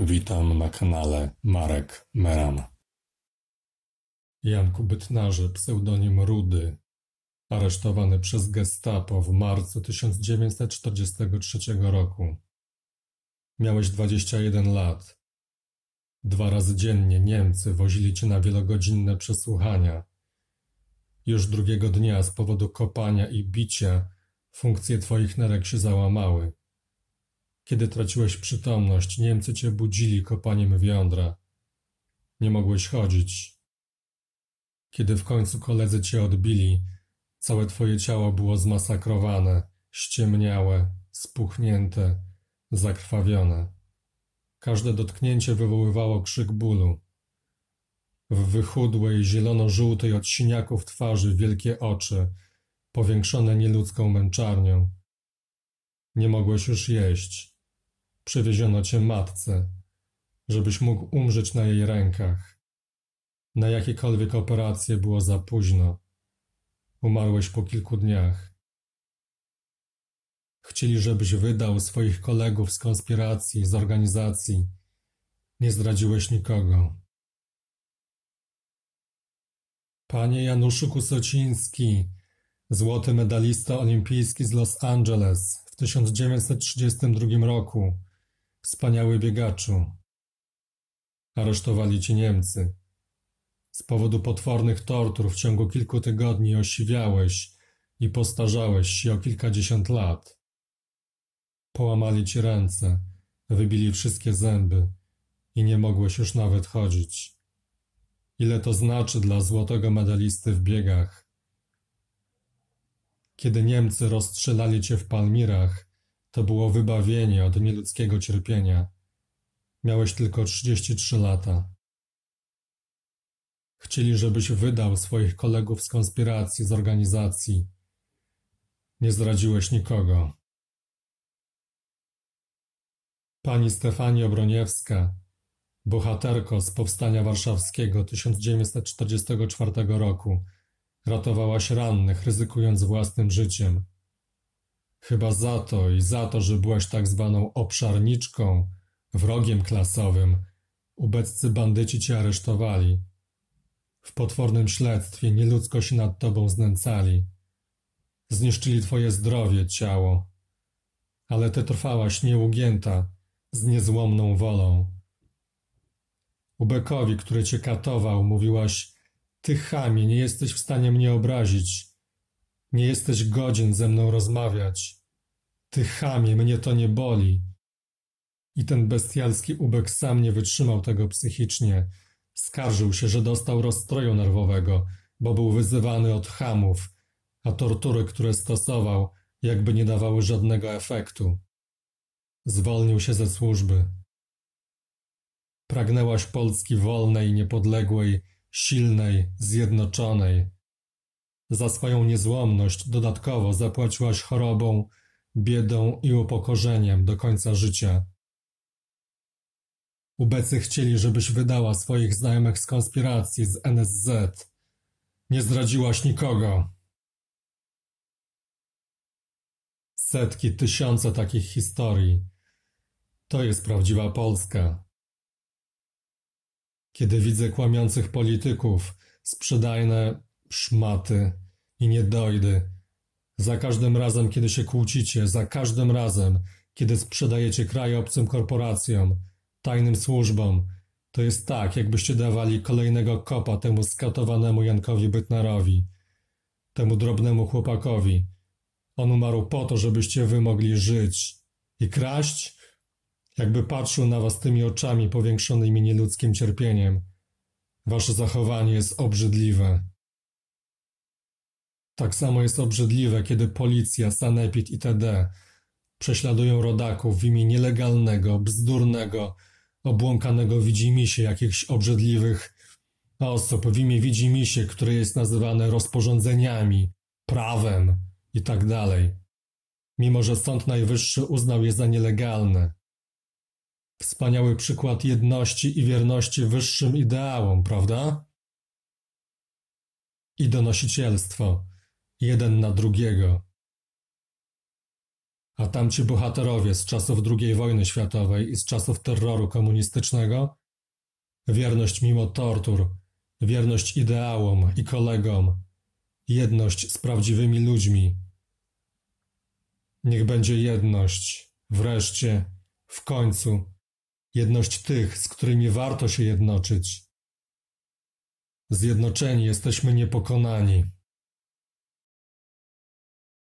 Witam na kanale Marek Meran. Janku Bytnarze, pseudonim Rudy, aresztowany przez gestapo w marcu 1943 roku. Miałeś 21 lat. Dwa razy dziennie Niemcy wozili cię na wielogodzinne przesłuchania. Już drugiego dnia z powodu kopania i bicia funkcje twoich nerek się załamały. Kiedy traciłeś przytomność, Niemcy cię budzili kopaniem w jądra. Nie mogłeś chodzić. Kiedy w końcu koledzy cię odbili, całe twoje ciało było zmasakrowane, ściemniałe, spuchnięte, zakrwawione. Każde dotknięcie wywoływało krzyk bólu. W wychudłej, zielono-żółtej od siniaków twarzy wielkie oczy, powiększone nieludzką męczarnią. Nie mogłeś już jeść. Przywieziono cię matce, żebyś mógł umrzeć na jej rękach. Na jakiekolwiek operacje było za późno. Umarłeś po kilku dniach. Chcieli, żebyś wydał swoich kolegów z konspiracji, z organizacji. Nie zdradziłeś nikogo. Panie Januszu Kusociński, złoty medalista olimpijski z Los Angeles w 1932 roku, Wspaniały biegaczu. Aresztowali cię Niemcy. Z powodu potwornych tortur w ciągu kilku tygodni osiwiałeś i postarzałeś się o kilkadziesiąt lat. Połamali ci ręce, wybili wszystkie zęby i nie mogłeś już nawet chodzić. Ile to znaczy dla złotego medalisty w biegach? Kiedy Niemcy rozstrzelali cię w Palmirach, to było wybawienie od nieludzkiego cierpienia. Miałeś tylko 33 lata. Chcieli, żebyś wydał swoich kolegów z konspiracji, z organizacji. Nie zdradziłeś nikogo. Pani Stefani Obroniewska, bohaterko z Powstania Warszawskiego 1944 roku, ratowałaś rannych, ryzykując własnym życiem. Chyba za to i za to, że byłaś tak zwaną obszarniczką, wrogiem klasowym, ubeccy bandyci cię aresztowali. W potwornym śledztwie nieludzko się nad tobą znęcali. Zniszczyli twoje zdrowie, ciało. Ale ty trwałaś nieugięta, z niezłomną wolą. Ubekowi, który cię katował, mówiłaś: Ty chamie, nie jesteś w stanie mnie obrazić. Nie jesteś godzien ze mną rozmawiać. Ty chamie, mnie to nie boli. I ten bestialski ubek sam nie wytrzymał tego psychicznie. Skarżył się, że dostał rozstroju nerwowego, bo był wyzywany od hamów, a tortury, które stosował, jakby nie dawały żadnego efektu. Zwolnił się ze służby. Pragnęłaś Polski wolnej, niepodległej, silnej, zjednoczonej. Za swoją niezłomność dodatkowo zapłaciłaś chorobą, biedą i upokorzeniem do końca życia. Ubecy chcieli, żebyś wydała swoich znajomych z konspiracji z NSZ. Nie zdradziłaś nikogo. Setki, tysiące takich historii. To jest prawdziwa Polska. Kiedy widzę kłamiących polityków, sprzedajne szmaty i niedojdy, za każdym razem, kiedy się kłócicie, za każdym razem, kiedy sprzedajecie kraj obcym korporacjom, tajnym służbom, to jest tak, jakbyście dawali kolejnego kopa temu skatowanemu Jankowi Bytnarowi, temu drobnemu chłopakowi. On umarł po to, żebyście wy mogli żyć i kraść, jakby patrzył na was tymi oczami powiększonymi nieludzkim cierpieniem. Wasze zachowanie jest obrzydliwe. Tak samo jest obrzydliwe, kiedy policja, sanepid itd. prześladują rodaków w imię nielegalnego, bzdurnego, obłąkanego widzimisię jakichś obrzydliwych osób, w imię widzimisię, które jest nazywane rozporządzeniami, prawem itd. Tak Mimo, że Sąd Najwyższy uznał je za nielegalne. Wspaniały przykład jedności i wierności wyższym ideałom, prawda? I donosicielstwo jeden na drugiego. A tamci bohaterowie z czasów II wojny światowej i z czasów terroru komunistycznego? Wierność mimo tortur, wierność ideałom i kolegom, jedność z prawdziwymi ludźmi. Niech będzie jedność, wreszcie, w końcu, jedność tych, z którymi warto się jednoczyć. Zjednoczeni jesteśmy niepokonani.